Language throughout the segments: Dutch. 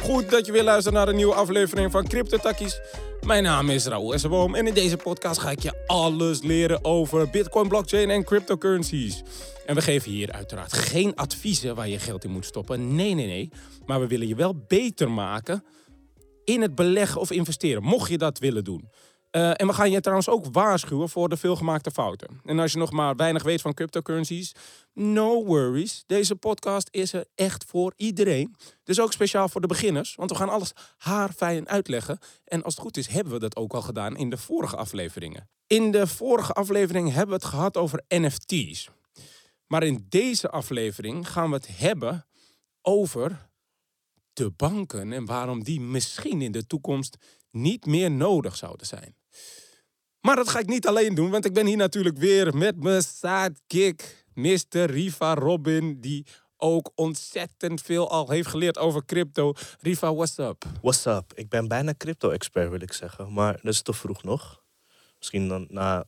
Goed dat je weer luistert naar een nieuwe aflevering van Crypto Takkies. Mijn naam is Raoul Essenboom en in deze podcast ga ik je alles leren over Bitcoin, blockchain en cryptocurrencies. En we geven hier uiteraard geen adviezen waar je geld in moet stoppen. Nee, nee, nee. Maar we willen je wel beter maken in het beleggen of investeren, mocht je dat willen doen. Uh, en we gaan je trouwens ook waarschuwen voor de veelgemaakte fouten. En als je nog maar weinig weet van cryptocurrencies, no worries. Deze podcast is er echt voor iedereen. Dus ook speciaal voor de beginners, want we gaan alles haarfijn uitleggen. En als het goed is, hebben we dat ook al gedaan in de vorige afleveringen. In de vorige aflevering hebben we het gehad over NFT's. Maar in deze aflevering gaan we het hebben over de banken en waarom die misschien in de toekomst niet meer nodig zouden zijn. Maar dat ga ik niet alleen doen, want ik ben hier natuurlijk weer met mijn sidekick, Mr. Riva Robin, die ook ontzettend veel al heeft geleerd over crypto. Riva, what's up? What's up? Ik ben bijna crypto-expert, wil ik zeggen. Maar dat is te vroeg nog. Misschien dan na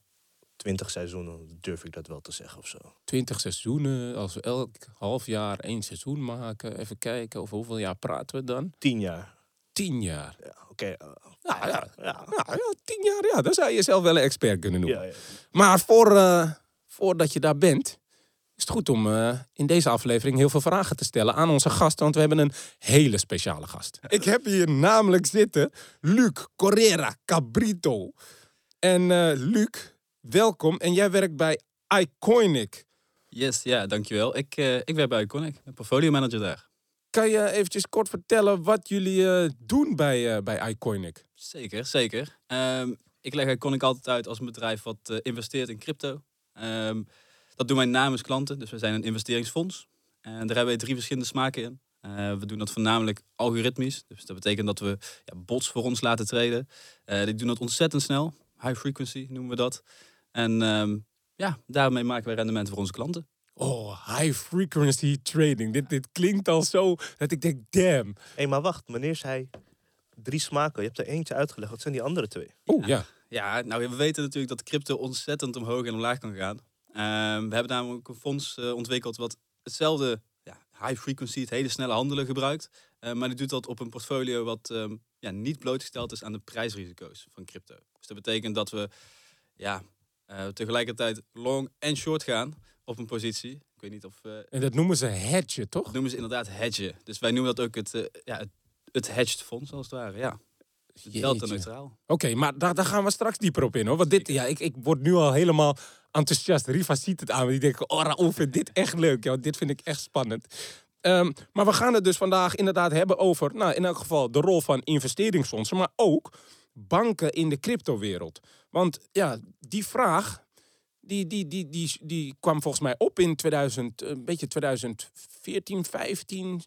20 seizoenen durf ik dat wel te zeggen of zo. 20 seizoenen, als we elk half jaar één seizoen maken. Even kijken, over hoeveel jaar praten we dan? 10 jaar. 10 jaar. Ja, oké. Uh, ja, ja, ja. ja, 10 jaar, ja. Dan zou je jezelf wel een expert kunnen noemen. Ja, ja. Maar voor, uh, voordat je daar bent, is het goed om uh, in deze aflevering heel veel vragen te stellen aan onze gast. Want we hebben een hele speciale gast. Ik heb hier namelijk zitten Luc Correra Cabrito. En Luc, welkom. En jij werkt bij Iconic. Yes, ja, dankjewel. Ik, uh, ik werk bij Iconic, portfolio manager daar. Kan je eventjes kort vertellen wat jullie uh, doen bij, uh, bij Iconic? Zeker, zeker. Um, ik leg Iconic altijd uit als een bedrijf wat investeert in crypto. Um, dat doen wij namens klanten, dus we zijn een investeringsfonds. En daar hebben we drie verschillende smaken in. we doen dat voornamelijk algoritmisch. Dus dat betekent dat we ja, bots voor ons laten treden. die doen dat ontzettend snel. High frequency noemen we dat. En um, ja, daarmee maken wij rendementen voor onze klanten. Oh, high frequency trading. Dit, dit klinkt al zo dat ik denk, damn. Hé, hey, maar wacht. Meneer zei drie smaken. Je hebt er eentje uitgelegd. Wat zijn die andere twee? Oh, ja. Ja, nou, we weten natuurlijk dat crypto ontzettend omhoog en omlaag kan gaan. Um, we hebben namelijk een fonds uh, ontwikkeld wat hetzelfde ja, high frequency, het hele snelle handelen gebruikt. Uh, maar die doet dat op een portfolio wat um, ja, niet blootgesteld is aan de prijsrisico's van crypto. Dus dat betekent dat we ja, uh, tegelijkertijd long en short gaan op een positie. Ik weet niet of... Uh, en dat noemen ze hedge, toch? Dat noemen ze inderdaad hedge. Dus wij noemen dat ook het, uh, ja, het, het hedged fonds, als het ware. Ja. Delta neutraal. Oké, okay, maar daar, daar gaan we straks dieper op in hoor. Want dit, ja, ik, ik word nu al helemaal enthousiast. Riva ziet het aan me. Die denkt, oh Raoul vindt dit echt leuk. Ja, dit vind ik echt spannend. Um, maar we gaan het dus vandaag inderdaad hebben over, nou in elk geval de rol van investeringsfondsen, maar ook banken in de cryptowereld. Want ja, die vraag, die, die, die, die, die kwam volgens mij op in 2000, een beetje 2014, 15.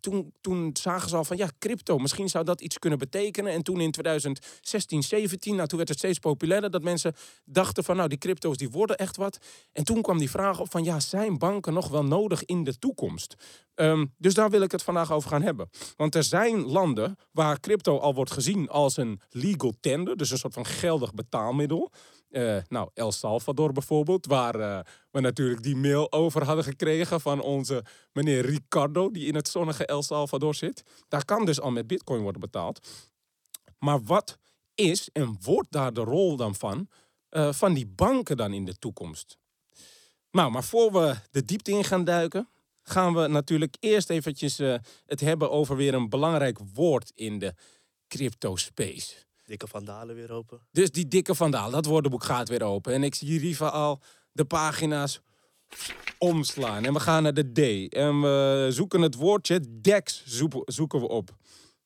Toen, toen zagen ze al van ja, crypto, misschien zou dat iets kunnen betekenen. En toen in 2016, 17, nou, toen werd het steeds populairder dat mensen dachten van nou, die crypto's die worden echt wat. En toen kwam die vraag op van ja, zijn banken nog wel nodig in de toekomst? Um, dus daar wil ik het vandaag over gaan hebben. Want er zijn landen waar crypto al wordt gezien als een legal tender, dus een soort van geldig betaalmiddel. Uh, nou, El Salvador bijvoorbeeld, waar uh, we natuurlijk die mail over hadden gekregen van onze meneer Ricardo, die in het zonnige El Salvador zit. Daar kan dus al met bitcoin worden betaald. Maar wat is en wordt daar de rol dan van, uh, van die banken dan in de toekomst? Nou, maar voor we de diepte in gaan duiken, gaan we natuurlijk eerst eventjes het hebben over weer een belangrijk woord in de crypto space. Dikke Vandalen weer open. Dus die dikke Vandalen, dat woordenboek gaat weer open. En ik zie Riva al de pagina's omslaan. En we gaan naar de D. En we zoeken het woordje DEX zoeken we op.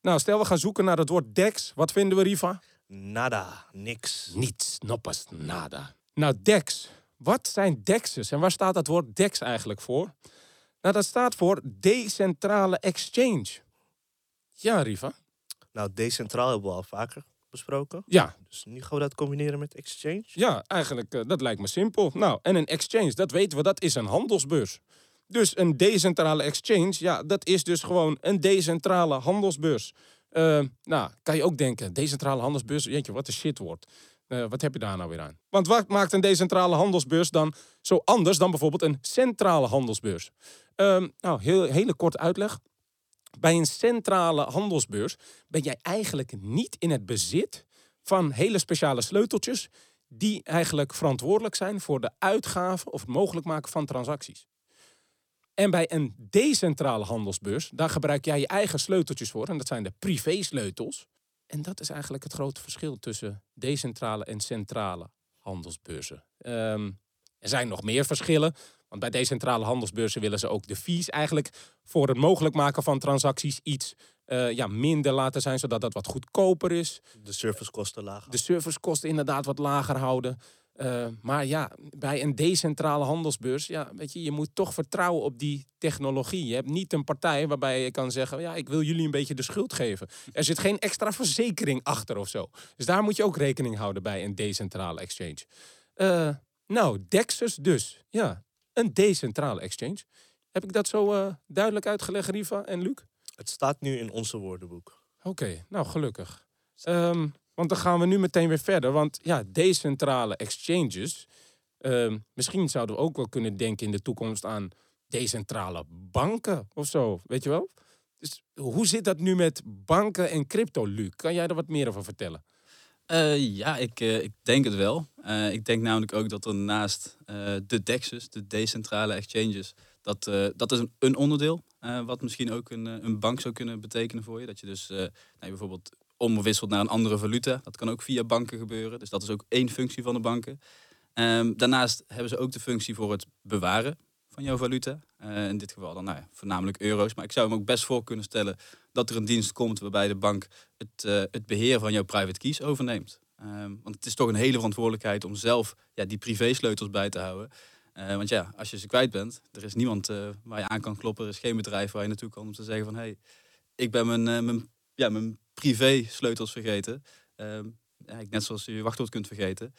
Nou, stel we gaan zoeken naar het woord DEX. Wat vinden we, Riva? Nada, niks. Niets, noppas, nada. Nou, DEX. Wat zijn DEX'es en waar staat dat woord DEX eigenlijk voor? Nou, dat staat voor Decentrale Exchange. Ja, Riva? Nou, decentraal hebben we al vaker besproken. Ja, Dus nu gaan we dat combineren met exchange. Ja, eigenlijk, eh, dat lijkt me simpel. Nou, en een exchange, dat weten we, dat is een handelsbeurs. Dus een decentrale exchange, ja, dat is dus gewoon een decentrale handelsbeurs. Eh, nou, kan je ook denken, decentrale handelsbeurs, jeetje, wat een shitwoord. Eh wat heb je daar nou weer aan? Want wat maakt een decentrale handelsbeurs dan zo anders dan bijvoorbeeld een centrale handelsbeurs? Ehm, nou, heel, hele korte uitleg. Bij een centrale handelsbeurs ben jij eigenlijk niet in het bezit van hele speciale sleuteltjes die eigenlijk verantwoordelijk zijn voor de uitgave of het mogelijk maken van transacties. En bij een decentrale handelsbeurs, daar gebruik jij je eigen sleuteltjes voor en dat zijn de privésleutels. En dat is eigenlijk het grote verschil tussen decentrale en centrale handelsbeurzen. Ehm, er zijn nog meer verschillen. Want bij decentrale handelsbeurzen willen ze ook de fees eigenlijk voor het mogelijk maken van transacties iets eh, ja, minder laten zijn, zodat dat wat goedkoper is. De servicekosten laag. De servicekosten inderdaad wat lager houden. Eh, maar ja, bij een decentrale handelsbeurs, ja, weet je, je moet toch vertrouwen op die technologie. Je hebt niet een partij waarbij je kan zeggen, ja, ik wil jullie een beetje de schuld geven. Er zit geen extra verzekering achter of zo. Dus daar moet je ook rekening houden bij een decentrale exchange. Eh, nou, Dexus dus. Ja, een decentrale exchange. Heb ik dat zo eh, duidelijk uitgelegd, Riva en Luc? Het staat nu in onze woordenboek. Oké, nou gelukkig. Ehm, want dan gaan we nu meteen weer verder. Want ja, decentrale exchanges. ehm, misschien zouden we ook wel kunnen denken in de toekomst aan decentrale banken of zo. Weet je wel? Dus hoe zit dat nu met banken en crypto, Luc? Kan jij er wat meer over vertellen? Eh, ja, ik, eh, ik denk het wel. Eh, ik denk namelijk ook dat er naast de DEX's, de decentrale exchanges, dat, dat is een, een onderdeel. wat misschien ook een, een bank zou kunnen betekenen voor je. Dat je dus nou, bijvoorbeeld omwisselt naar een andere valuta. Dat kan ook via banken gebeuren. Dus dat is ook één functie van de banken. Ehm, daarnaast hebben ze ook de functie voor het bewaren van jouw valuta. Eh, in dit geval dan nou ja, voornamelijk euro's. Maar ik zou me ook best voor kunnen stellen dat er een dienst komt waarbij de bank het, eh, het beheer van jouw private keys overneemt. Ehm, want het is toch een hele verantwoordelijkheid om zelf ja, die privésleutels bij te houden. Eh, want ja, als je ze kwijt bent, er is niemand waar je aan kan kloppen. Er is geen bedrijf waar je naartoe kan om te zeggen van... hé, hey, ik ben mijn, mijn, ja, mijn privésleutels vergeten. Ehm, ja, net zoals je je wachtwoord kunt vergeten.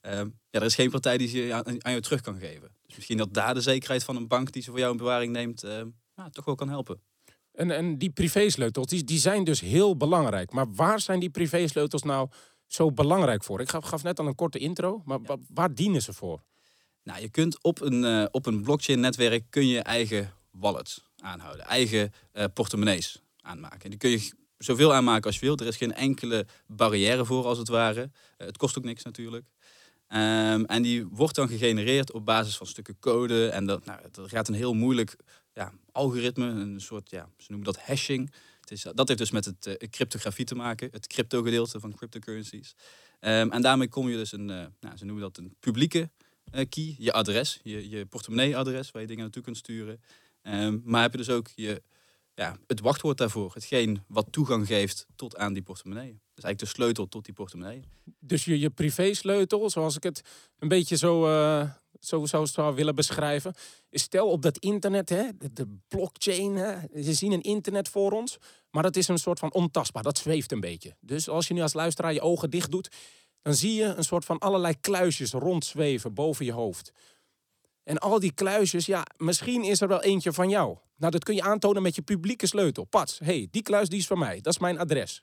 Ehm, ja, er is geen partij die ze aan, aan jou terug kan geven. Dus misschien dat daar de zekerheid van een bank die ze voor jou in bewaring neemt... ehm, ja, toch wel kan helpen. En, en die privésleutels, die, die zijn dus heel belangrijk. Maar waar zijn die privésleutels nou zo belangrijk voor? Ik gaf, gaf net al een korte intro, maar wa- waar dienen ze voor? Nou, je kunt op een, eh, op een blockchain-netwerk kun je eigen wallets aanhouden, eigen eh, portemonnees aanmaken. Die kun je zoveel aanmaken als je wilt. Er is geen enkele barrière voor, als het ware. Eh, het kost ook niks natuurlijk. Ehm, en die wordt dan gegenereerd op basis van stukken code. En dat, nou, gaat een heel moeilijk ja, algoritme, een soort, ja, ze noemen dat hashing. Het is, dat heeft dus met het eh, cryptografie te maken, het crypto-gedeelte van cryptocurrencies. Ehm, en daarmee kom je dus een, eh, nou, ze noemen dat een publieke eh, key, je adres, je, je portemonnee-adres waar je dingen naartoe kunt sturen. Ehm, maar heb je dus ook je, ja, het wachtwoord daarvoor, hetgeen wat toegang geeft tot aan die portemonnee. Dus eigenlijk de sleutel tot die portemonnee. Dus je, je privésleutel, zoals ik het een beetje zo, eh, zo, zo zou willen beschrijven. Stel op dat internet, hè, de, blockchain, hè, we zien een internet voor ons. Maar dat is een soort van ontastbaar, dat zweeft een beetje. Dus als je nu als luisteraar je ogen dicht doet, dan zie je een soort van allerlei kluisjes rondzweven boven je hoofd. En al die kluisjes, ja, misschien is er wel eentje van jou. Nou, dat kun je aantonen met je publieke sleutel. Pats, hey, die kluis die is van mij, dat is mijn adres.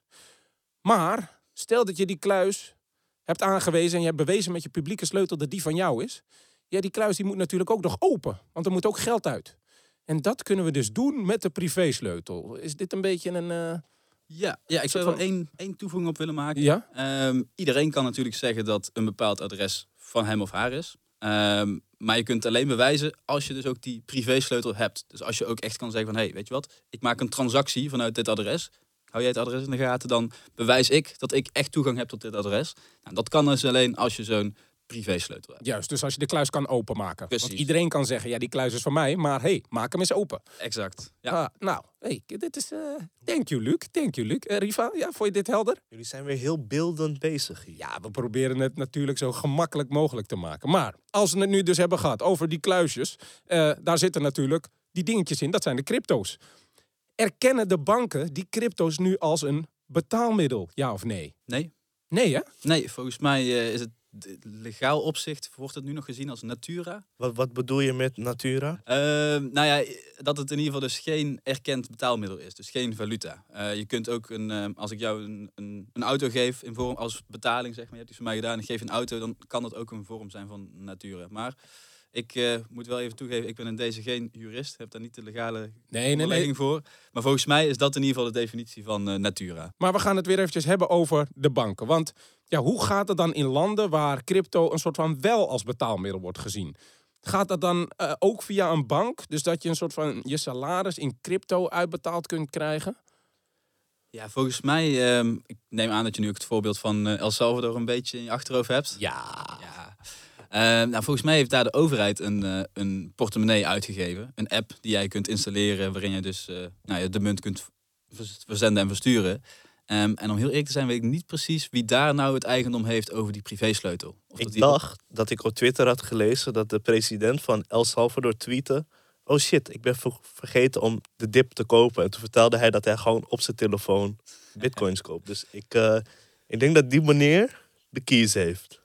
Maar stel dat je die kluis hebt aangewezen en je hebt bewezen met je publieke sleutel dat die van jou is. Ja, die kluis die moet natuurlijk ook nog open, want er moet ook geld uit. En dat kunnen we dus doen met de privésleutel. Is dit een beetje een... eh, Ja, ja ik zou er wel één, één toevoeging op willen maken. Ja? Ehm, iedereen kan natuurlijk zeggen dat een bepaald adres van hem of haar is. Ehm, maar je kunt alleen bewijzen als je dus ook die privésleutel hebt. Dus als je ook echt kan zeggen van, hé, hey, weet je wat? Ik maak een transactie vanuit dit adres. Hou jij het adres in de gaten, dan bewijs ik dat ik echt toegang heb tot dit adres. Nou, dat kan dus alleen als je zo'n privésleutel hebt. Juist, dus als je de kluis kan openmaken. Want Precies. iedereen kan zeggen, ja, die kluis is van mij, maar hey, maak hem eens open. Exact. Ja. Ah, nou, hey, dit is... eh thank you, Luc. Thank you, Luc. Eh, Riva, ja, vond je dit helder? Jullie zijn weer heel beeldend bezig hier. Ja, we proberen het natuurlijk zo gemakkelijk mogelijk te maken. Maar als we het nu dus hebben gehad over die kluisjes, eh, daar zitten natuurlijk die dingetjes in. Dat zijn de crypto's. Erkennen de banken die crypto's nu als een betaalmiddel, ja of nee? Nee. Nee, hè? Nee, volgens mij eh, is het legaal opzicht, wordt het nu nog gezien als natura. Wat, wat bedoel je met Natura? Ehm, nou ja, dat het in ieder geval dus geen erkend betaalmiddel is. Dus geen valuta. Eh, je kunt ook, een, ehm, als ik jou een, een, een auto geef in vorm als betaling, zeg maar, je hebt iets voor mij gedaan, ik geef je een auto, dan kan dat ook een vorm zijn van natura. Maar ik eh, moet wel even toegeven, ik ben in deze geen jurist, heb daar niet de legale Nee, nee, nee. overlegging voor. Maar volgens mij is dat in ieder geval de definitie van eh, natura. Maar we gaan het weer eventjes hebben over de banken. Want ja, hoe gaat het dan in landen waar crypto een soort van wel als betaalmiddel wordt gezien? Gaat dat dan eh, ook via een bank? Dus dat je een soort van je salaris in crypto uitbetaald kunt krijgen? Ja, volgens mij, ehm, ik neem aan dat je nu ook het voorbeeld van El Salvador een beetje in je achterhoofd hebt. Ja. Ja. Eh, nou, volgens mij heeft daar de overheid een, eh, een portemonnee uitgegeven. Een app die jij kunt installeren, waarin je dus eh, nou, ja, de munt kunt verzenden en versturen. Ehm, en om heel eerlijk te zijn, weet ik niet precies wie daar nou het eigendom heeft over die privésleutel. Of dat Ik die- dacht dat ik op Twitter had gelezen dat de president van El Salvador tweette... Oh shit, ik ben ver- vergeten om de dip te kopen. En toen vertelde hij dat hij gewoon op zijn telefoon bitcoins koopt. Dus ik, eh, ik denk dat die meneer de keys heeft.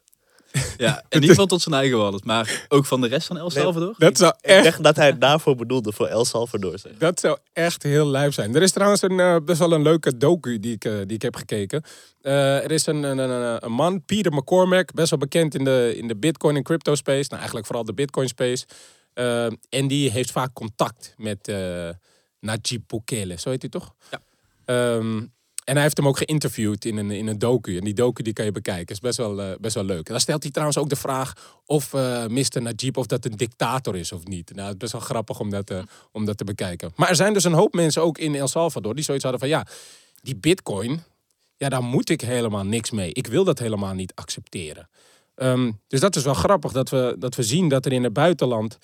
Ja, in ieder geval tot zijn eigen wallet. Maar ook van de rest van El Nee, Salvador. Dat zou Ik echt, dat hij het daarvoor bedoelde, voor El Salvador. Zeg. dat zou echt heel lijp zijn. Er is trouwens een, eh, best wel een leuke docu die ik, eh, die ik heb gekeken. Eh, er is een, een, een, een man, Peter McCormack, best wel bekend in de, in de bitcoin en crypto space. Nou, eigenlijk vooral de bitcoin space. En die heeft vaak contact met eh Najib Bukele, zo heet hij toch? Ja. Ehm, en hij heeft hem ook geïnterviewd in een, in een docu. En die docu die kan je bekijken. Is best wel, eh, best wel leuk. En dan stelt hij trouwens ook de vraag of eh Mr. Najib of dat een dictator is of niet. Nou, het is best wel grappig om dat, eh, om dat te bekijken. Maar er zijn dus een hoop mensen ook in El Salvador die zoiets hadden van ja, die bitcoin, ja, daar moet ik helemaal niks mee. Ik wil dat helemaal niet accepteren. Ehm, dus dat is wel grappig dat we, dat we zien dat er in het buitenland,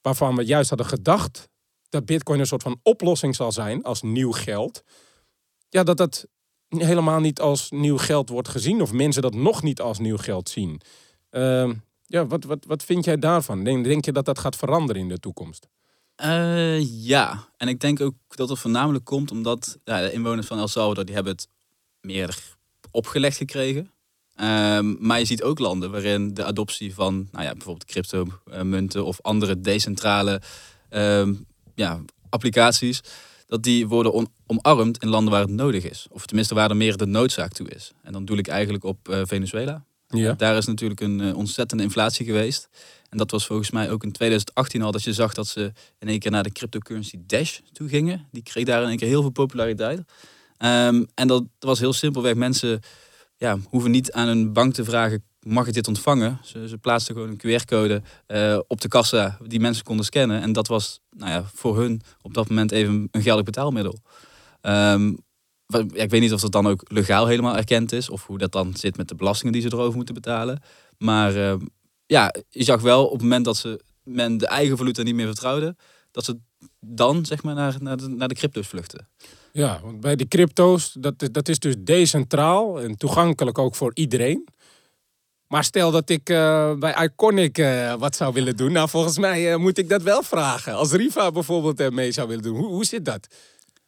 waarvan we juist hadden gedacht dat bitcoin een soort van oplossing zal zijn als nieuw geld, ja, dat dat helemaal niet als nieuw geld wordt gezien of mensen dat nog niet als nieuw geld zien. Ehm, ja, wat, wat, wat vind jij daarvan? Denk, denk je dat dat gaat veranderen in de toekomst? Eh, ja, en ik denk ook dat het voornamelijk komt omdat ja, de inwoners van El Salvador die hebben het meer opgelegd gekregen. Ehm, maar je ziet ook landen waarin de adoptie van nou ja, bijvoorbeeld cryptomunten of andere decentrale ehm, ja, applicaties, dat die worden omarmd in landen waar het nodig is. Of tenminste waar er meer de noodzaak toe is. En dan doe ik eigenlijk op eh, Venezuela. Ja. Daar is natuurlijk een eh, ontzettende inflatie geweest. En dat was volgens mij ook in 2018 al dat je zag dat ze in één keer naar de cryptocurrency Dash toe gingen. Die kreeg daar in één keer heel veel populariteit. Ehm, en dat was heel simpelweg. Mensen ja, hoeven niet aan een bank te vragen, mag ik dit ontvangen? Ze, ze plaatsten gewoon een QR-code eh, op de kassa die mensen konden scannen. En dat was nou ja, voor hun op dat moment even een geldig betaalmiddel. Ehm, ik weet niet of dat dan ook legaal helemaal erkend is. Of hoe dat dan zit met de belastingen die ze erover moeten betalen. Maar ehm, ja, je zag wel op het moment dat ze men de eigen valuta niet meer vertrouwde. Dat ze dan zeg maar naar, naar, de, naar de crypto's vluchten. Ja, want bij die crypto's, dat, dat is dus decentraal en toegankelijk ook voor iedereen. Maar stel dat ik eh, bij Iconic eh, wat zou willen doen. Nou, volgens mij eh, moet ik dat wel vragen. Als Riva bijvoorbeeld mee zou willen doen. Hoe, hoe zit dat?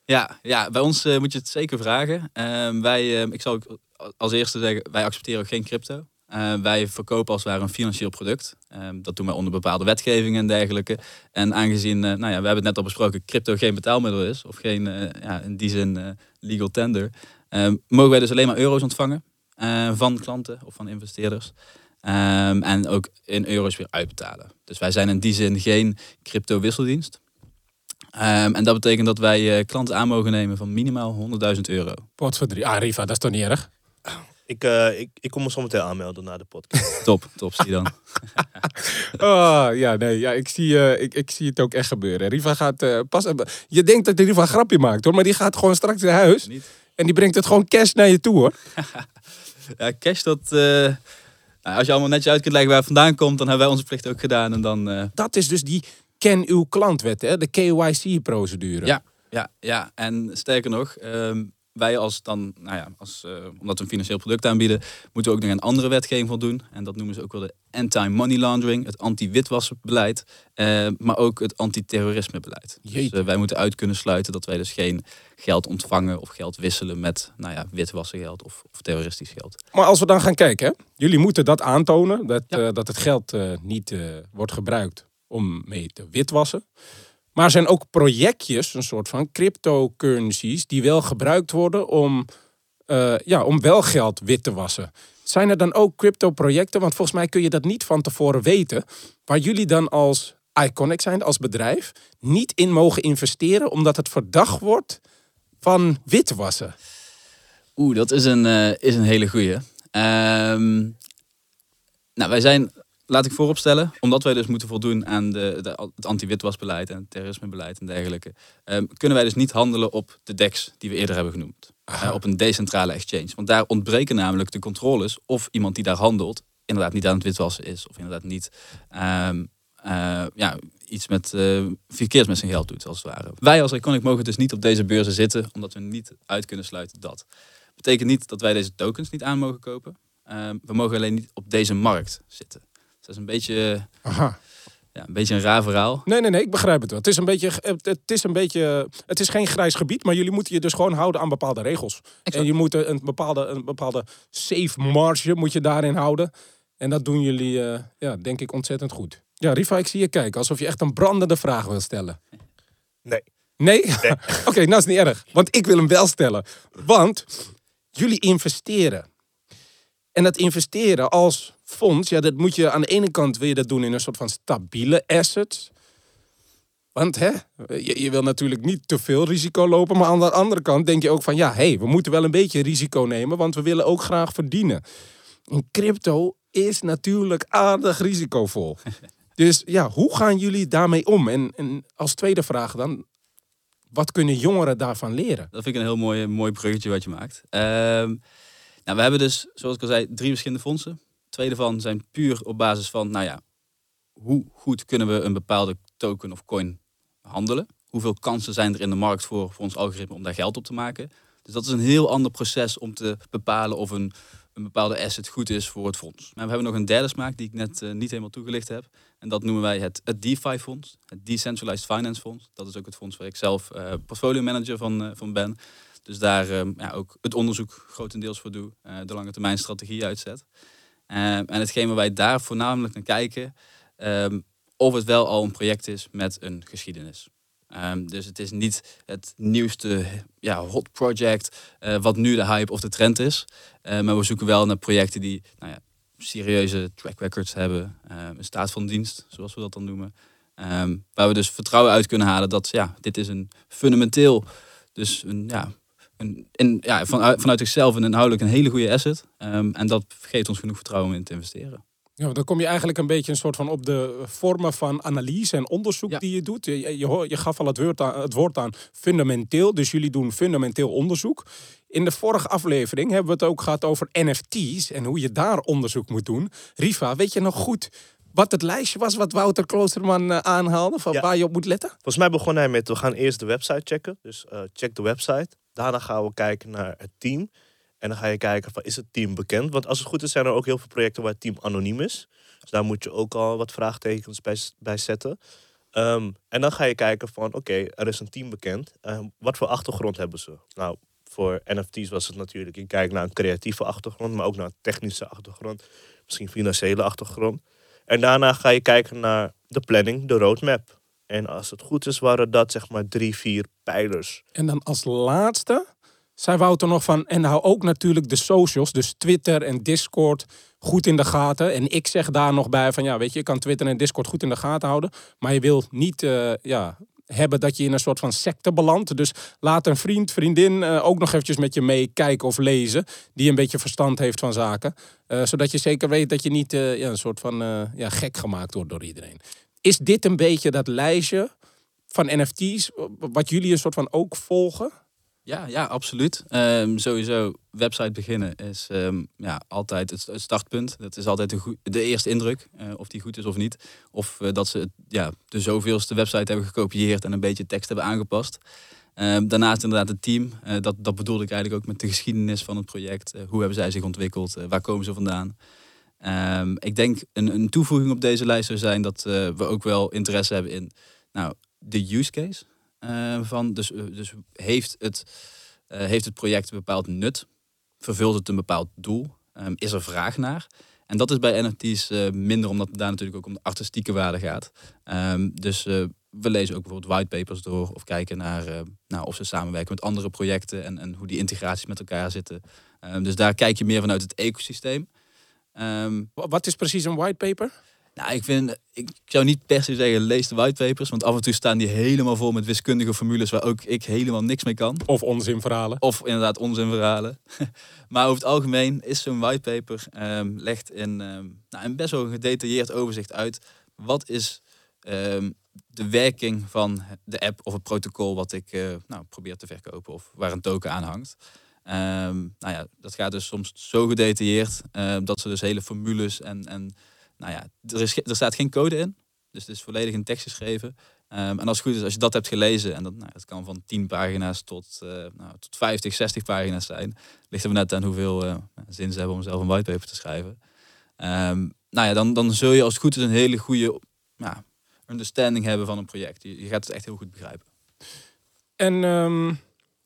Ja, ja bij ons moet je het zeker vragen. Ehm, wij, ehm, ik zal ook als eerste zeggen, wij accepteren ook geen crypto. Eh, wij verkopen als het ware een financieel product. Ehm, dat doen wij onder bepaalde wetgevingen en dergelijke. En aangezien, nou ja, we hebben het net al besproken, crypto geen betaalmiddel is, of geen, ja, in die zin legal tender, ehm, mogen wij dus alleen maar euro's ontvangen eh, van klanten of van investeerders. Ehm, en ook in euro's weer uitbetalen. Dus wij zijn in die zin geen crypto wisseldienst. Ehm, en dat betekent dat wij eh, klanten aan mogen nemen van minimaal 100.000 euro. Wat voor drie? Ah, Riva, dat is toch niet erg? Ik, eh, ik, ik kom me zometeen aanmelden na de podcast. Top, top, zie dan. Oh, ja, nee, ja, ik, zie, eh, ik, ik zie het ook echt gebeuren. Riva gaat eh, pas. Je denkt dat Riva een grapje maakt hoor, maar die gaat gewoon straks naar huis. Niet? En die brengt het gewoon cash naar je toe hoor. Ja, cash, dat... eh, nou, als je allemaal netjes uit kunt leggen waar het vandaan komt, dan hebben wij onze plicht ook gedaan. En dan... eh, Dat is dus die ken uw klantwet, hè? de KYC-procedure. Ja. Ja, ja, en sterker nog, ehm, wij als dan, nou ja, als, eh, omdat we een financieel product aanbieden, moeten we ook nog aan andere wetgeving voldoen. En dat noemen ze ook wel de anti-money laundering, het anti-witwassenbeleid, eh, maar ook het anti-terrorismebeleid. Dus eh, wij moeten uit kunnen sluiten dat wij dus geen geld ontvangen of geld wisselen met, nou ja, witwassengeld of, of terroristisch geld. Maar als we dan gaan kijken, hè? jullie moeten dat aantonen, dat, Ja. dat het geld niet wordt gebruikt om mee te witwassen. Maar zijn ook projectjes, een soort van cryptocurrencies, die wel gebruikt worden om, eh, ja, om wel geld wit te wassen. Zijn er dan ook crypto-projecten, want volgens mij kun je dat niet van tevoren weten, waar jullie dan als Iconic zijn, als bedrijf, niet in mogen investeren omdat het verdacht wordt van witwassen? Oeh, dat is een, eh, is een hele goeie. Ehm, nou, wij zijn, laat ik vooropstellen, omdat wij dus moeten voldoen aan de, de, het anti-witwasbeleid en het terrorismebeleid en dergelijke, ehm, kunnen wij dus niet handelen op de DEX die we eerder hebben genoemd. Eh, op een decentrale exchange. Want daar ontbreken namelijk de controles of iemand die daar handelt inderdaad niet aan het witwassen is. Of inderdaad niet ehm, eh, ja, iets met verkeers met zijn geld doet, als het ware. Wij als Iconic mogen dus niet op deze beurzen zitten, omdat we niet uit kunnen sluiten dat. Betekent niet dat wij deze tokens niet aan mogen kopen. Ehm, we mogen alleen niet op deze markt zitten. Dat is een beetje, Aha. ja, een beetje een raar verhaal. Nee, nee, nee, ik begrijp het wel. Het is, een beetje, het, het is een beetje, het is geen grijs gebied, maar jullie moeten je dus gewoon houden aan bepaalde regels. En je moet een bepaalde, een bepaalde safe marge moet je daarin houden. En dat doen jullie, eh, ja, denk ik, ontzettend goed. Ja, Riva, ik zie je kijken alsof je echt een brandende vraag wil stellen. Nee. Nee? Oké, nou is niet erg. Want ik wil hem wel stellen. Want jullie investeren. En dat investeren als fonds, ja, dat moet je aan de ene kant wil je dat doen in een soort van stabiele assets. Want hè, je, je wil natuurlijk niet te veel risico lopen, maar aan de andere kant denk je ook van ja, hé, hey, we moeten wel een beetje risico nemen, want we willen ook graag verdienen. En crypto is natuurlijk aardig risicovol. Dus ja, hoe gaan jullie daarmee om? En, en als tweede vraag dan, wat kunnen jongeren daarvan leren? Dat vind ik een heel mooi, mooi bruggetje wat je maakt. Ehm, nou, we hebben dus, zoals ik al zei, drie verschillende fondsen. Twee zijn puur op basis van, nou ja, hoe goed kunnen we een bepaalde token of coin handelen? Hoeveel kansen zijn er in de markt voor, voor ons algoritme om daar geld op te maken? Dus dat is een heel ander proces om te bepalen of een, een bepaalde asset goed is voor het fonds. Maar we hebben nog een derde smaak die ik net eh, niet helemaal toegelicht heb. En dat noemen wij het, het DeFi-fonds, het Decentralized Finance Fonds. Dat is ook het fonds waar ik zelf eh portfolio manager van, eh, van ben. Dus daar eh, ja, ook het onderzoek grotendeels voor doe, de lange termijn strategie uitzet. Eh, en hetgeen waar wij daar voornamelijk naar kijken, ehm, of het wel al een project is met een geschiedenis. Ehm, dus het is niet het nieuwste ja, hot project, eh, wat nu de hype of de trend is. Maar we zoeken wel naar projecten die nou ja, serieuze track records hebben. een staat van dienst, zoals we dat dan noemen. Ehm, waar we dus vertrouwen uit kunnen halen dat ja, dit is een fundamenteel, dus een, ja, een, in, ja, vanuit, vanuit zichzelf een inhoudelijk een hele goede asset. Ehm, en dat geeft ons genoeg vertrouwen om in te investeren. Ja, dan kom je eigenlijk een beetje een soort van op de vormen van analyse en onderzoek Ja. die je doet. Je, je, je hoor- je gaf al het woord, aan, het woord aan fundamenteel, dus jullie doen fundamenteel onderzoek. In de vorige aflevering hebben we het ook gehad over NFT's en hoe je daar onderzoek moet doen. Riva, weet je nog goed wat het lijstje was wat Wouter Kloosterman eh, aanhaalde, van Ja. waar je op moet letten? Volgens mij begon hij met, we gaan eerst de website checken. Dus eh, check de website. Daarna gaan we kijken naar het team. En dan ga je kijken van, is het team bekend? Want als het goed is, zijn er ook heel veel projecten waar het team anoniem is. Dus daar moet je ook al wat vraagtekens bij, bij zetten. Ehm, en dan ga je kijken van, oké, er is een team bekend. Ehm, wat voor achtergrond hebben ze? Nou, voor NFT's was het natuurlijk, je kijkt naar een creatieve achtergrond, maar ook naar een technische achtergrond. Misschien financiële achtergrond. En daarna ga je kijken naar de planning, de roadmap. En als het goed is, waren dat zeg maar drie, vier pijlers. En dan als laatste zei Wouter nog van, en hou ook natuurlijk de socials, dus Twitter en Discord, goed in de gaten. En ik zeg daar nog bij van, ja, weet je, je kan Twitter en Discord goed in de gaten houden, maar je wil niet, eh, ja, hebben dat je in een soort van secte belandt. Dus laat een vriend, vriendin eh, ook nog eventjes met je mee kijken of lezen, die een beetje verstand heeft van zaken. Eh, zodat je zeker weet dat je niet ja, een soort van ja, gek gemaakt wordt door iedereen. Is dit een beetje dat lijstje van NFT's, wat jullie een soort van ook volgen? Ja, ja, absoluut. Ehm, sowieso, website beginnen is ehm, ja, altijd het, startpunt. Dat is altijd de, de eerste indruk, eh, of die goed is of niet. Of eh, dat ze ja, de zoveelste website hebben gekopieerd en een beetje tekst hebben aangepast. Ehm, daarnaast inderdaad het team. Eh, dat, dat bedoelde ik eigenlijk ook met de geschiedenis van het project. Hoe hebben zij zich ontwikkeld? Waar komen ze vandaan? Ehm, ik denk een, een toevoeging op deze lijst zou zijn dat eh, we ook wel interesse hebben in nou, de use case. eh, van, dus, eh, dus heeft, het, heeft het project een bepaald nut? Vervult het een bepaald doel? Ehm, is er vraag naar? En dat is bij NFT's minder, omdat het daar natuurlijk ook om de artistieke waarde gaat. Ehm, dus we lezen ook bijvoorbeeld whitepapers door of kijken naar nou, of ze samenwerken met andere projecten en, en hoe die integraties met elkaar zitten. Dus daar kijk je meer vanuit het ecosysteem. Ehm, Wa- Wat is precies een whitepaper? nou, ik vind, ik zou niet per se zeggen lees de whitepapers, want af en toe staan die helemaal vol met wiskundige formules waar ook ik helemaal niks mee kan. Of onzinverhalen? Of inderdaad onzinverhalen. maar over het algemeen is zo'n whitepaper ehm legt in ehm, nou, een best wel een gedetailleerd overzicht uit. Wat is de werking van de app of het protocol wat ik eh, nou, probeer te verkopen of waar een token aan hangt. Ehm, nou ja, dat gaat dus soms zo gedetailleerd ehm, dat ze dus hele formules en, en nou ja, er, is, er staat geen code in. Dus het is volledig in tekst geschreven. Ehm, en als het goed is, als je dat hebt gelezen, en dat, nou, kan van 10 pagina's tot, eh, nou, tot 50, 60 pagina's zijn. Ligt er net aan hoeveel eh, zin ze hebben om zelf een whitepaper te schrijven. Ehm, nou ja, dan, dan zul je als het goed is een hele goede ja, understanding hebben van een project. Je, gaat het echt heel goed begrijpen. En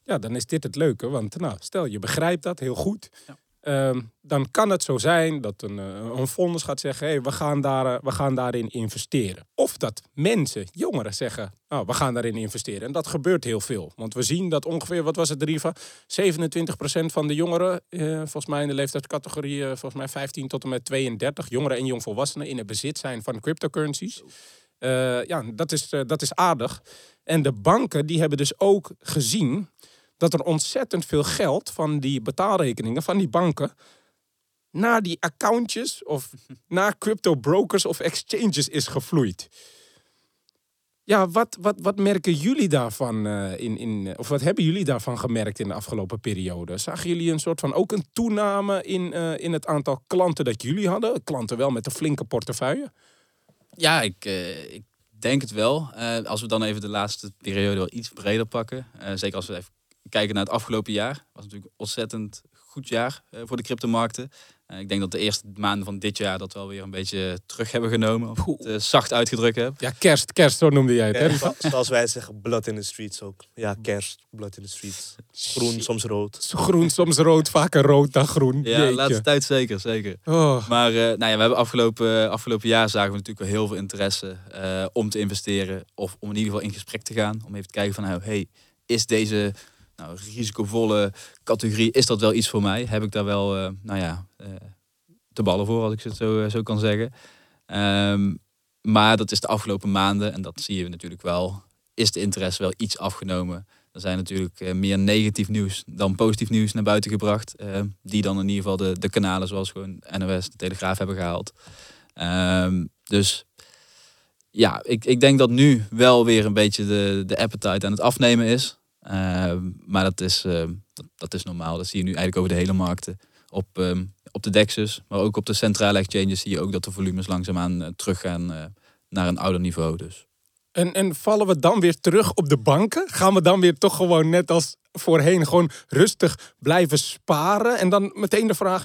ja, dan is dit het leuke. Want nou, stel je begrijpt dat heel goed. Ja. Ehm, dan kan het zo zijn dat een, eh, een fonds gaat zeggen: hey, we, gaan daar, eh, we gaan daarin investeren. Of dat mensen, jongeren zeggen: nou, we gaan daarin investeren. En dat gebeurt heel veel. Want we zien dat ongeveer, wat was het, Riva? 27% van de jongeren, eh, volgens mij in de leeftijdscategorie, eh, volgens mij 15 tot en met 32, jongeren en jongvolwassenen, in het bezit zijn van cryptocurrencies. Ja, dat is, dat is aardig. En de banken die hebben dus ook gezien dat er ontzettend veel geld van die betaalrekeningen van die banken naar die accountjes of naar crypto brokers of exchanges is gevloeid. Ja, wat, wat, wat merken jullie daarvan eh, in, in, of wat hebben jullie daarvan gemerkt in de afgelopen periode? Zagen jullie een soort van ook een toename in, eh, in het aantal klanten dat jullie hadden? Klanten wel met een flinke portefeuille? Ja, ik, eh, ik denk het wel. Als we dan even de laatste periode wel iets breder pakken. zeker als we even kijken naar het afgelopen jaar. was natuurlijk een ontzettend goed jaar eh, voor de cryptomarkten. Eh, ik denk dat de eerste maanden van dit jaar dat wel weer een beetje terug hebben genomen. Of het eh, zacht uitgedrukt heb. Ja, kerst, kerst, zo noemde jij het. hè? Ja, zoals wij zeggen, blood in the streets ook. Ja, kerst, blood in the streets. Groen, soms rood. Groen, soms rood, vaker rood dan groen. Ja, Jeetje. laatste tijd zeker, zeker. Oh. Maar eh, nou ja, we hebben afgelopen, afgelopen jaar zagen we natuurlijk wel heel veel interesse eh, om te investeren. Of om in ieder geval in gesprek te gaan. Om even te kijken van, nou, hey, is deze nou, risicovolle categorie, is dat wel iets voor mij? Heb ik daar wel, eh, nou ja, eh te ballen voor, als ik het zo, eh, zo kan zeggen. Ehm, maar dat is de afgelopen maanden, en dat zie je natuurlijk wel, is de interesse wel iets afgenomen. Er zijn natuurlijk eh, meer negatief nieuws dan positief nieuws naar buiten gebracht. eh, die dan in ieder geval de, de kanalen zoals gewoon NOS, de Telegraaf hebben gehaald. Ehm, dus ja, ik, ik denk dat nu wel weer een beetje de, de appetite aan het afnemen is. Ehm, maar dat is, ehm, dat, dat is normaal. Dat zie je nu eigenlijk over de hele markten. Op, ehm, op de DEX's, maar ook op de centrale exchanges zie je ook dat de volumes langzaamaan eh, teruggaan eh, naar een ouder niveau. Dus. En, en vallen we dan weer terug op de banken? Gaan we dan weer toch gewoon net als voorheen gewoon rustig blijven sparen? En dan meteen de vraag,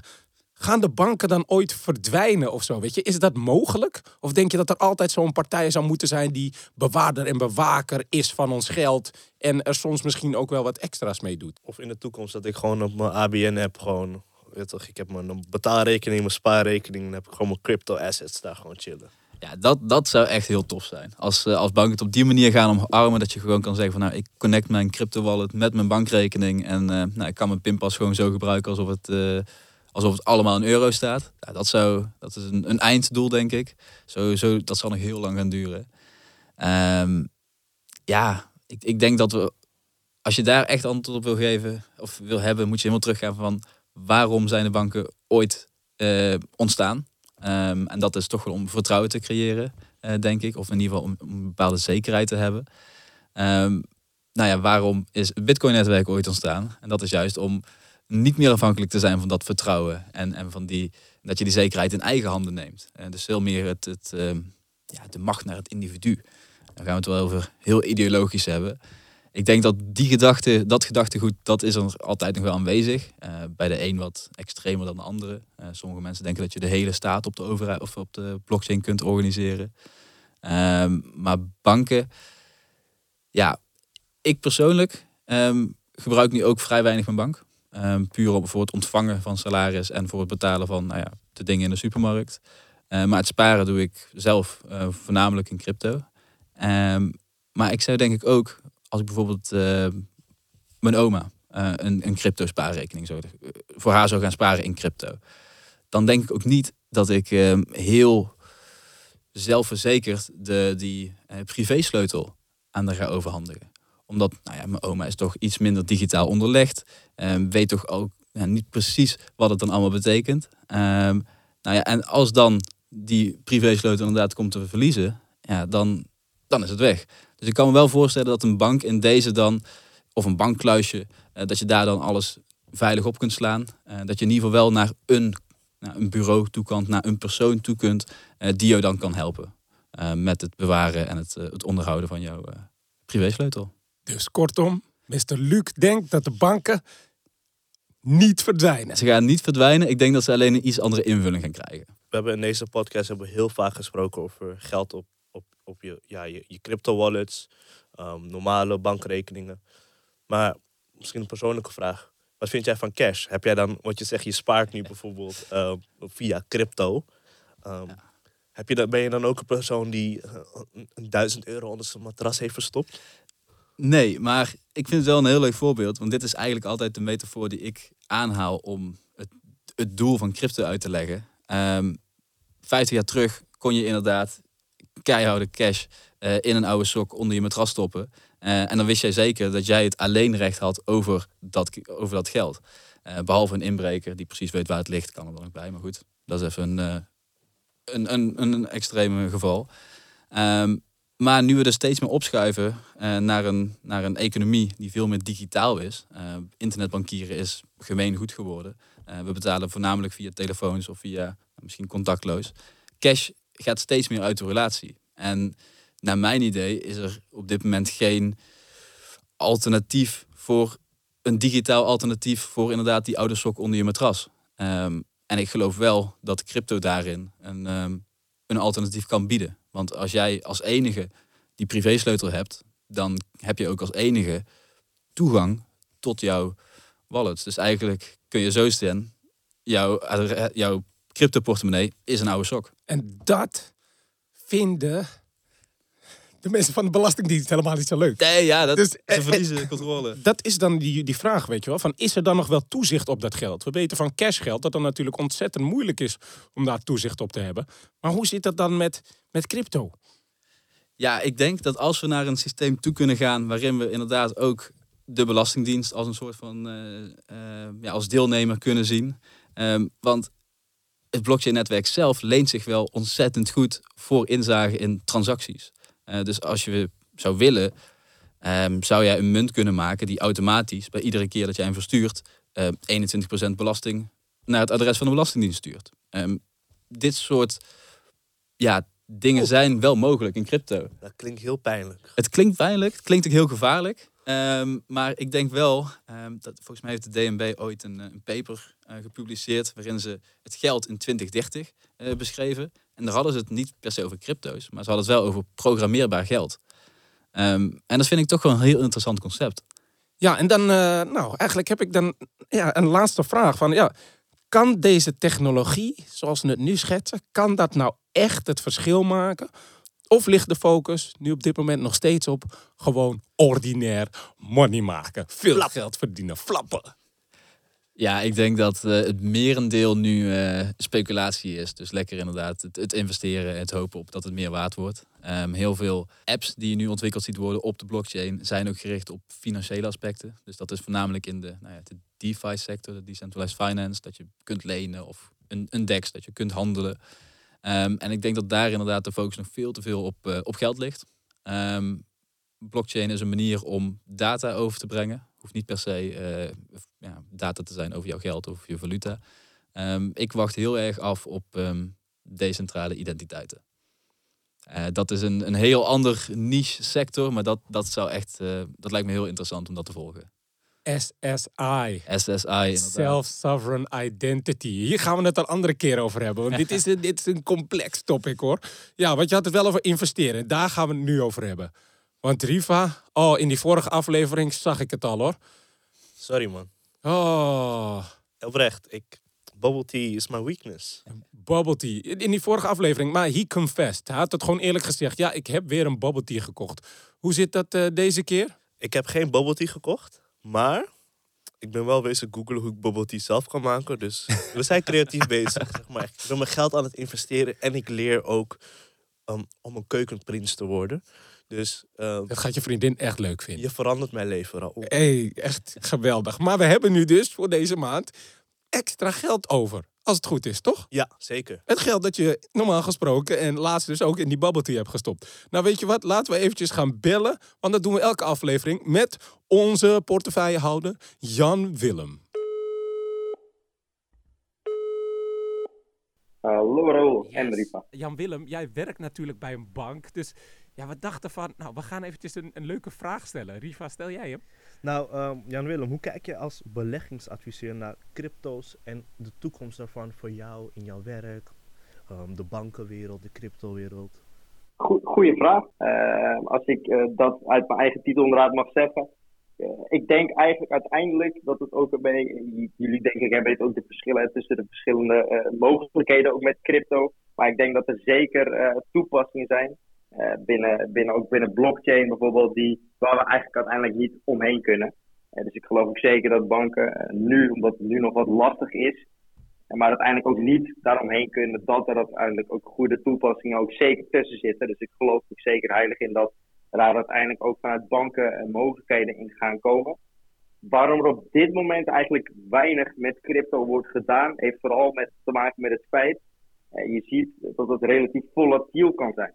gaan de banken dan ooit verdwijnen of zo? Weet je, is dat mogelijk? Of denk je dat er altijd zo'n partij zou moeten zijn die bewaarder en bewaker is van ons geld en er soms misschien ook wel wat extra's mee doet? Of in de toekomst dat ik gewoon op mijn ABN-app gewoon... Weet toch, ik heb mijn betaalrekening, mijn spaarrekening. Dan heb ik gewoon mijn crypto assets daar gewoon chillen. Ja, dat, dat zou echt heel tof zijn. Als, eh, als banken het op die manier gaan omarmen, dat je gewoon kan zeggen van nou, ik connect mijn crypto wallet met mijn bankrekening en eh, nou, ik kan mijn pinpas gewoon zo gebruiken alsof het, eh, alsof het allemaal in euro staat. Ja, dat, zou, dat is een, een einddoel, denk ik. Zo, zo, dat zal nog heel lang gaan duren. Ehm, ja, ik, ik denk dat we, als je daar echt antwoord op wil geven of wil hebben, moet je helemaal teruggaan van waarom zijn de banken ooit eh, ontstaan? Ehm, en dat is toch wel om vertrouwen te creëren, eh, denk ik. Of in ieder geval om, om een bepaalde zekerheid te hebben. Ehm, nou ja, waarom is het Bitcoin-netwerk ooit ontstaan? En dat is juist om niet meer afhankelijk te zijn van dat vertrouwen. En, en van die, dat je die zekerheid in eigen handen neemt. En dus veel meer het, het, ehm, ja, de macht naar het individu. Dan gaan we het wel over heel ideologisch hebben. ik denk dat die gedachte, dat gedachtegoed, dat is er altijd nog wel aanwezig. Eh, bij de een wat extremer dan de andere. Eh, sommige mensen denken dat je de hele staat op de overheid of op de blockchain kunt organiseren. Ehm, maar banken, ja, ik persoonlijk ehm, gebruik nu ook vrij weinig mijn bank. Ehm, puur voor het ontvangen van salaris en voor het betalen van nou ja, de dingen in de supermarkt. Eh, maar het sparen doe ik zelf eh, voornamelijk in crypto. Ehm, maar ik zou denk ik ook, als ik bijvoorbeeld eh, mijn oma een, een crypto spaarrekening zou, voor haar zou gaan sparen in crypto. Dan denk ik ook niet dat ik ehm, heel zelfverzekerd de, die privésleutel aan haar ga overhandigen omdat nou ja, mijn oma is toch iets minder digitaal onderlegd. Um, weet toch ook ja, niet precies wat het dan allemaal betekent. Um, nou ja, en als dan die privésleutel inderdaad komt te verliezen, ja, dan, dan is het weg. Dus ik kan me wel voorstellen dat een bank in deze dan, of een bankkluisje, uh, dat je daar dan alles veilig op kunt slaan. Uh, dat je in ieder geval wel naar een, een bureau toe kan, naar een persoon toe kunt, uh, die jou dan kan helpen. met het bewaren en het, het onderhouden van jouw privésleutel. Dus kortom, Mr. Luc denkt dat de banken niet verdwijnen. Ze gaan niet verdwijnen. Ik denk dat ze alleen een iets andere invulling gaan krijgen. We hebben in deze podcast hebben we heel vaak gesproken over geld op, op, op je, ja, je, je crypto wallets, um, normale bankrekeningen. Maar misschien een persoonlijke vraag. Wat vind jij van cash? Heb jij dan, wat je zegt, je spaart nu bijvoorbeeld uh, via crypto. Um, ja. heb je dan, ben je dan ook een persoon die uh, een duizend euro onder zijn matras heeft verstopt? Nee, maar ik vind het wel een heel leuk voorbeeld. Want dit is eigenlijk altijd de metafoor die ik aanhaal om het, het doel van crypto uit te leggen. Um, 50 jaar terug kon je inderdaad keiharde cash uh, in een oude sok onder je matras stoppen. Uh, en dan wist jij zeker dat jij het alleen recht had over dat, over dat geld. Uh, behalve een inbreker die precies weet waar het ligt, kan er dan ook bij. Maar goed, dat is even een, een, een, een extreme geval. Um, maar nu we er steeds meer opschuiven uh, naar, een, naar een economie die veel meer digitaal is. Uh, internetbankieren is gemeen goed geworden. Uh, we betalen voornamelijk via telefoons of via misschien contactloos. Cash gaat steeds meer uit de relatie. En naar mijn idee is er op dit moment geen alternatief voor een digitaal alternatief voor inderdaad die oude sok onder je matras. Um, en ik geloof wel dat crypto daarin een, um, een alternatief kan bieden. Want als jij als enige die privésleutel hebt, dan heb je ook als enige toegang tot jouw wallet. Dus eigenlijk kun je zo stellen, jouw, jouw crypto portemonnee is een oude sok. En dat vinden de mensen van de Belastingdienst helemaal niet zo leuk. Nee, ja, dat, dus, ze eh, verliezen eh, controle. Dat is dan die, die vraag, weet je wel. Van, is er dan nog wel toezicht op dat geld? We weten van cashgeld dat dan natuurlijk ontzettend moeilijk is om daar toezicht op te hebben. Maar hoe zit dat dan met, met crypto? Ja, ik denk dat als we naar een systeem toe kunnen gaan waarin we inderdaad ook de Belastingdienst als een soort van uh, uh, ja, als deelnemer kunnen zien. Um, want het blockchain-netwerk zelf leent zich wel ontzettend goed voor inzage in transacties. Uh, dus als je zou willen, um, zou jij een munt kunnen maken die automatisch bij iedere keer dat jij hem verstuurt, 21% belasting naar het adres van de Belastingdienst stuurt. Um, dit soort ja, dingen oh. zijn wel mogelijk in crypto. Dat klinkt heel pijnlijk. Het klinkt pijnlijk, het klinkt ook heel gevaarlijk. Um, maar ik denk wel, um, dat volgens mij heeft de DNB ooit een, een paper uh, gepubliceerd waarin ze het geld in 2030 uh, eh, beschreven. En daar hadden ze het niet per se over crypto's, maar ze hadden het wel over programmeerbaar geld. Um, en dat vind ik toch wel een heel interessant concept. Ja, en dan, uh, nou, eigenlijk heb ik dan ja, een laatste vraag. Van, ja, kan deze technologie, zoals we het nu schetsen, kan dat nou echt het verschil maken? Of ligt de focus nu op dit moment nog steeds op gewoon ordinair money maken? Veel geld verdienen, flappen. Ja, ik denk dat uh, het merendeel nu uh, speculatie is. Dus lekker inderdaad het, het, investeren, het hopen op dat het meer waard wordt. Um, heel veel apps die je nu ontwikkeld ziet worden op de blockchain zijn ook gericht op financiële aspecten. Dus dat is voornamelijk in de, nou ja, de DeFi-sector, de Decentralized Finance, dat je kunt lenen of een, een DEX, dat je kunt handelen. Um, en ik denk dat daar inderdaad de focus nog veel te veel op, uh, op geld ligt. Um, blockchain is een manier om data over te brengen. Hoeft niet per se uh, ja, data te zijn over jouw geld of je valuta. Um, ik wacht heel erg af op decentrale identiteiten. Eh, dat is een, een heel ander niche sector, maar dat, dat, zou echt, eh, dat lijkt me heel interessant om dat te volgen. SSI. SSI, inderdaad. Self-Sovereign Identity. Hier gaan we het een andere keer over hebben. Want dit is, een, dit is een complex topic hoor. Ja, want je had het wel over investeren. Daar gaan we het nu over hebben. Want Riva, oh, in die vorige aflevering zag ik het al hoor. Sorry man. Oh, Oprecht, ik, bubble tea is my weakness. bubble tea. In in die vorige aflevering, maar he confessed. Hij had het gewoon eerlijk gezegd. Ja, ik heb weer een bubble tea gekocht. Hoe zit dat eh, deze keer? Ik heb geen bubble tea gekocht, maar ik ben wel bezig googlen hoe ik bubble tea zelf kan maken. Dus we zijn creatief bezig. Zeg maar. Ik ben mijn geld aan het investeren en ik leer ook um, om een keukenprins te worden. Dus um, Dat gaat je vriendin echt leuk vinden. je verandert mijn leven, Raoul. hey, echt geweldig. Maar we hebben nu dus voor deze maand extra geld over. Als het goed is, toch? Ja, zeker. Het geld dat je normaal gesproken en laatst dus ook in die bubble tea hebt gestopt. Nou, weet je wat? Laten we eventjes gaan bellen. Want dat doen we elke aflevering met onze portefeuillehouder Jan Willem. Hallo en Ripa. Jan Willem, jij werkt natuurlijk bij een bank. Dus ja, we dachten van, nou, we gaan eventjes een, een leuke vraag stellen. Riva, stel jij hem? Nou, ehm, Jan-Willem, hoe kijk je als beleggingsadviseur naar crypto's en de toekomst daarvan voor jou in jouw werk, ehm, de bankenwereld, de cryptowereld? Goe- Goeie vraag. Eh, als ik eh, dat uit mijn eigen titel inderdaad mag zeggen. Eh, ik denk eigenlijk uiteindelijk dat het ook jullie denk ik hebben ook de verschillen tussen de verschillende eh, mogelijkheden ook met crypto. Maar ik denk dat er zeker toepassingen zijn. Eh, binnen, binnen, ook binnen blockchain bijvoorbeeld, die, waar we eigenlijk uiteindelijk niet omheen kunnen. Eh, dus ik geloof ook zeker dat banken eh, nu, omdat het nu nog wat lastig is, maar uiteindelijk ook niet daaromheen kunnen dat er uiteindelijk ook goede toepassingen ook zeker tussen zitten. Dus ik geloof ook zeker heilig in dat daar uiteindelijk ook vanuit banken mogelijkheden in gaan komen. Waarom er op dit moment eigenlijk weinig met crypto wordt gedaan, heeft vooral met, te maken met het feit, eh, je ziet dat het relatief volatiel kan zijn.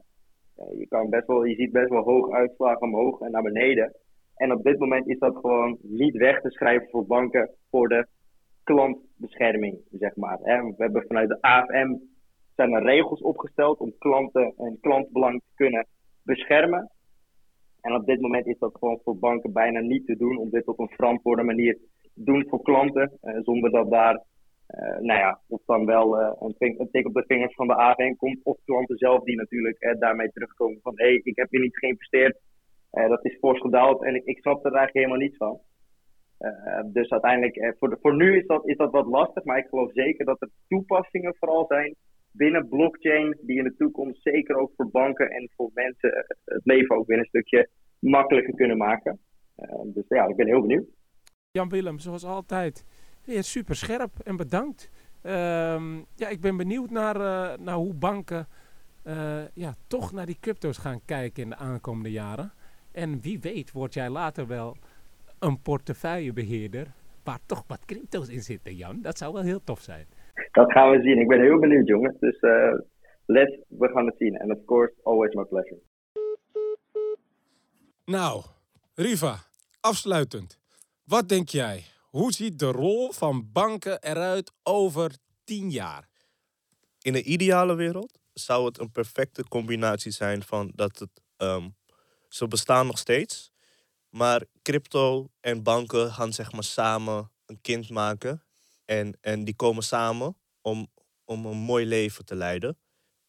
Je, kan best wel, je ziet best wel hoge uitslagen omhoog en naar beneden. En op dit moment is dat gewoon niet weg te schrijven voor banken voor de klantbescherming, zeg maar. We hebben vanuit de AFM zijn er regels opgesteld om klanten en klantbelang te kunnen beschermen. En op dit moment is dat gewoon voor banken bijna niet te doen om dit op een verantwoorde manier te doen voor klanten, eh, zonder dat daar, nou ja, of dan wel eh, een, een tik op de vingers van de AFM komt, of klanten zelf die natuurlijk eh, daarmee terugkomen van hé, hey, ik heb hier niet geïnvesteerd, eh, dat is fors gedaald en ik, snap er eigenlijk helemaal niets van. Eh, dus uiteindelijk, eh, voor, voor nu is dat, is dat wat lastig, maar ik geloof zeker dat er toepassingen vooral zijn binnen blockchain, die in de toekomst zeker ook voor banken en voor mensen eh, het leven ook weer een stukje makkelijker kunnen maken. Eh, dus ja, ik ben heel benieuwd. Jan Willem, zoals altijd, weer super scherp en bedankt. Ehm, ja, ik ben benieuwd naar, eh, naar hoe banken eh, ja, toch naar die crypto's gaan kijken in de aankomende jaren. En wie weet word jij later wel een portefeuillebeheerder waar toch wat crypto's in zitten, Jan. Dat zou wel heel tof zijn. Dat gaan we zien. Ik ben heel benieuwd, jongens. Dus eh let's, we gaan het zien. En of course, always my pleasure. Nou, Riva, afsluitend. Wat denk jij? Hoe ziet de rol van banken eruit over tien jaar? In een ideale wereld zou het een perfecte combinatie zijn van dat het. ehm, ze bestaan nog steeds, maar crypto en banken gaan zeg maar samen een kind maken. En, en die komen samen om, om een mooi leven te leiden.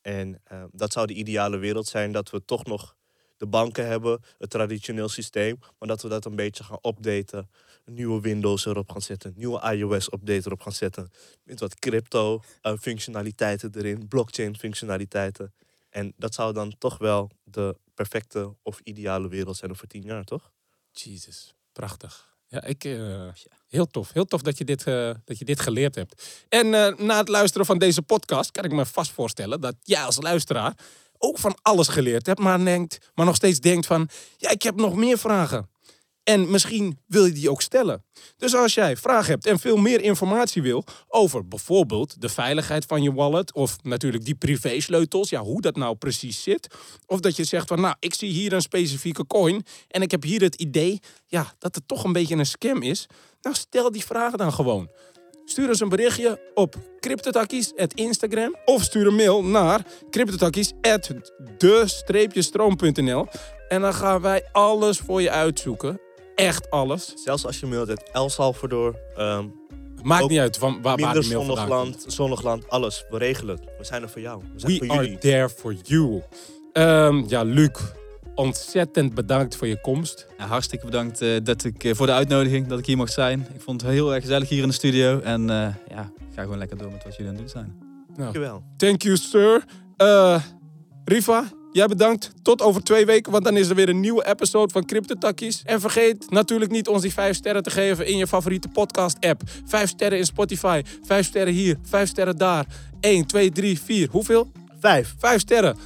En ehm, dat zou de ideale wereld zijn, dat we toch nog de banken hebben, het traditioneel systeem, maar dat we dat een beetje gaan updaten. Een nieuwe Windows erop gaan zetten, een nieuwe iOS-update erop gaan zetten. Met wat crypto-functionaliteiten erin, blockchain-functionaliteiten. En dat zou dan toch wel de perfecte of ideale wereld zijn over tien jaar, toch? Jezus, prachtig. Ja, ik, eh, heel tof. Heel tof dat je dit, eh, dat je dit geleerd hebt. En eh, na het luisteren van deze podcast kan ik me vast voorstellen dat jij als luisteraar ook van alles geleerd hebt, maar, denkt, maar nog steeds denkt van, ja, ik heb nog meer vragen. En misschien wil je die ook stellen. Dus als jij vragen hebt en veel meer informatie wil over bijvoorbeeld de veiligheid van je wallet of natuurlijk die privésleutels, ja, hoe dat nou precies zit. Of dat je zegt van, nou, ik zie hier een specifieke coin en ik heb hier het idee, ja, dat het toch een beetje een scam is. Nou, stel die vragen dan gewoon. Stuur ons een berichtje op cryptotakkies.instagram of stuur een mail naar cryptotakkies.de-stroom.nl en dan gaan wij alles voor je uitzoeken. Echt alles. Zelfs als je mailt uit El Salvador, ehm, Maakt niet uit van waar, de mail zonnig land, zonnig land, alles. We regelen het. We zijn er voor jou. We zijn We voor are jullie. there for you. Ehm, ja, Luc, ontzettend bedankt voor je komst. Ja, hartstikke bedankt eh, dat ik, eh, voor de uitnodiging, dat ik hier mocht zijn. Ik vond het heel erg gezellig hier in de studio. En eh, ja, ik ga gewoon lekker door met wat jullie aan het doen zijn. Dankjewel. Thank you, sir. Eh, Riva, jij bedankt. Tot over twee weken, want dan is er weer een nieuwe episode van CryptoTakkies. En vergeet natuurlijk niet ons die vijf sterren te geven in je favoriete podcast-app. Vijf sterren in Spotify, vijf sterren hier, vijf sterren daar. 1, 2, 3, 4. Hoeveel? Vijf. Vijf sterren.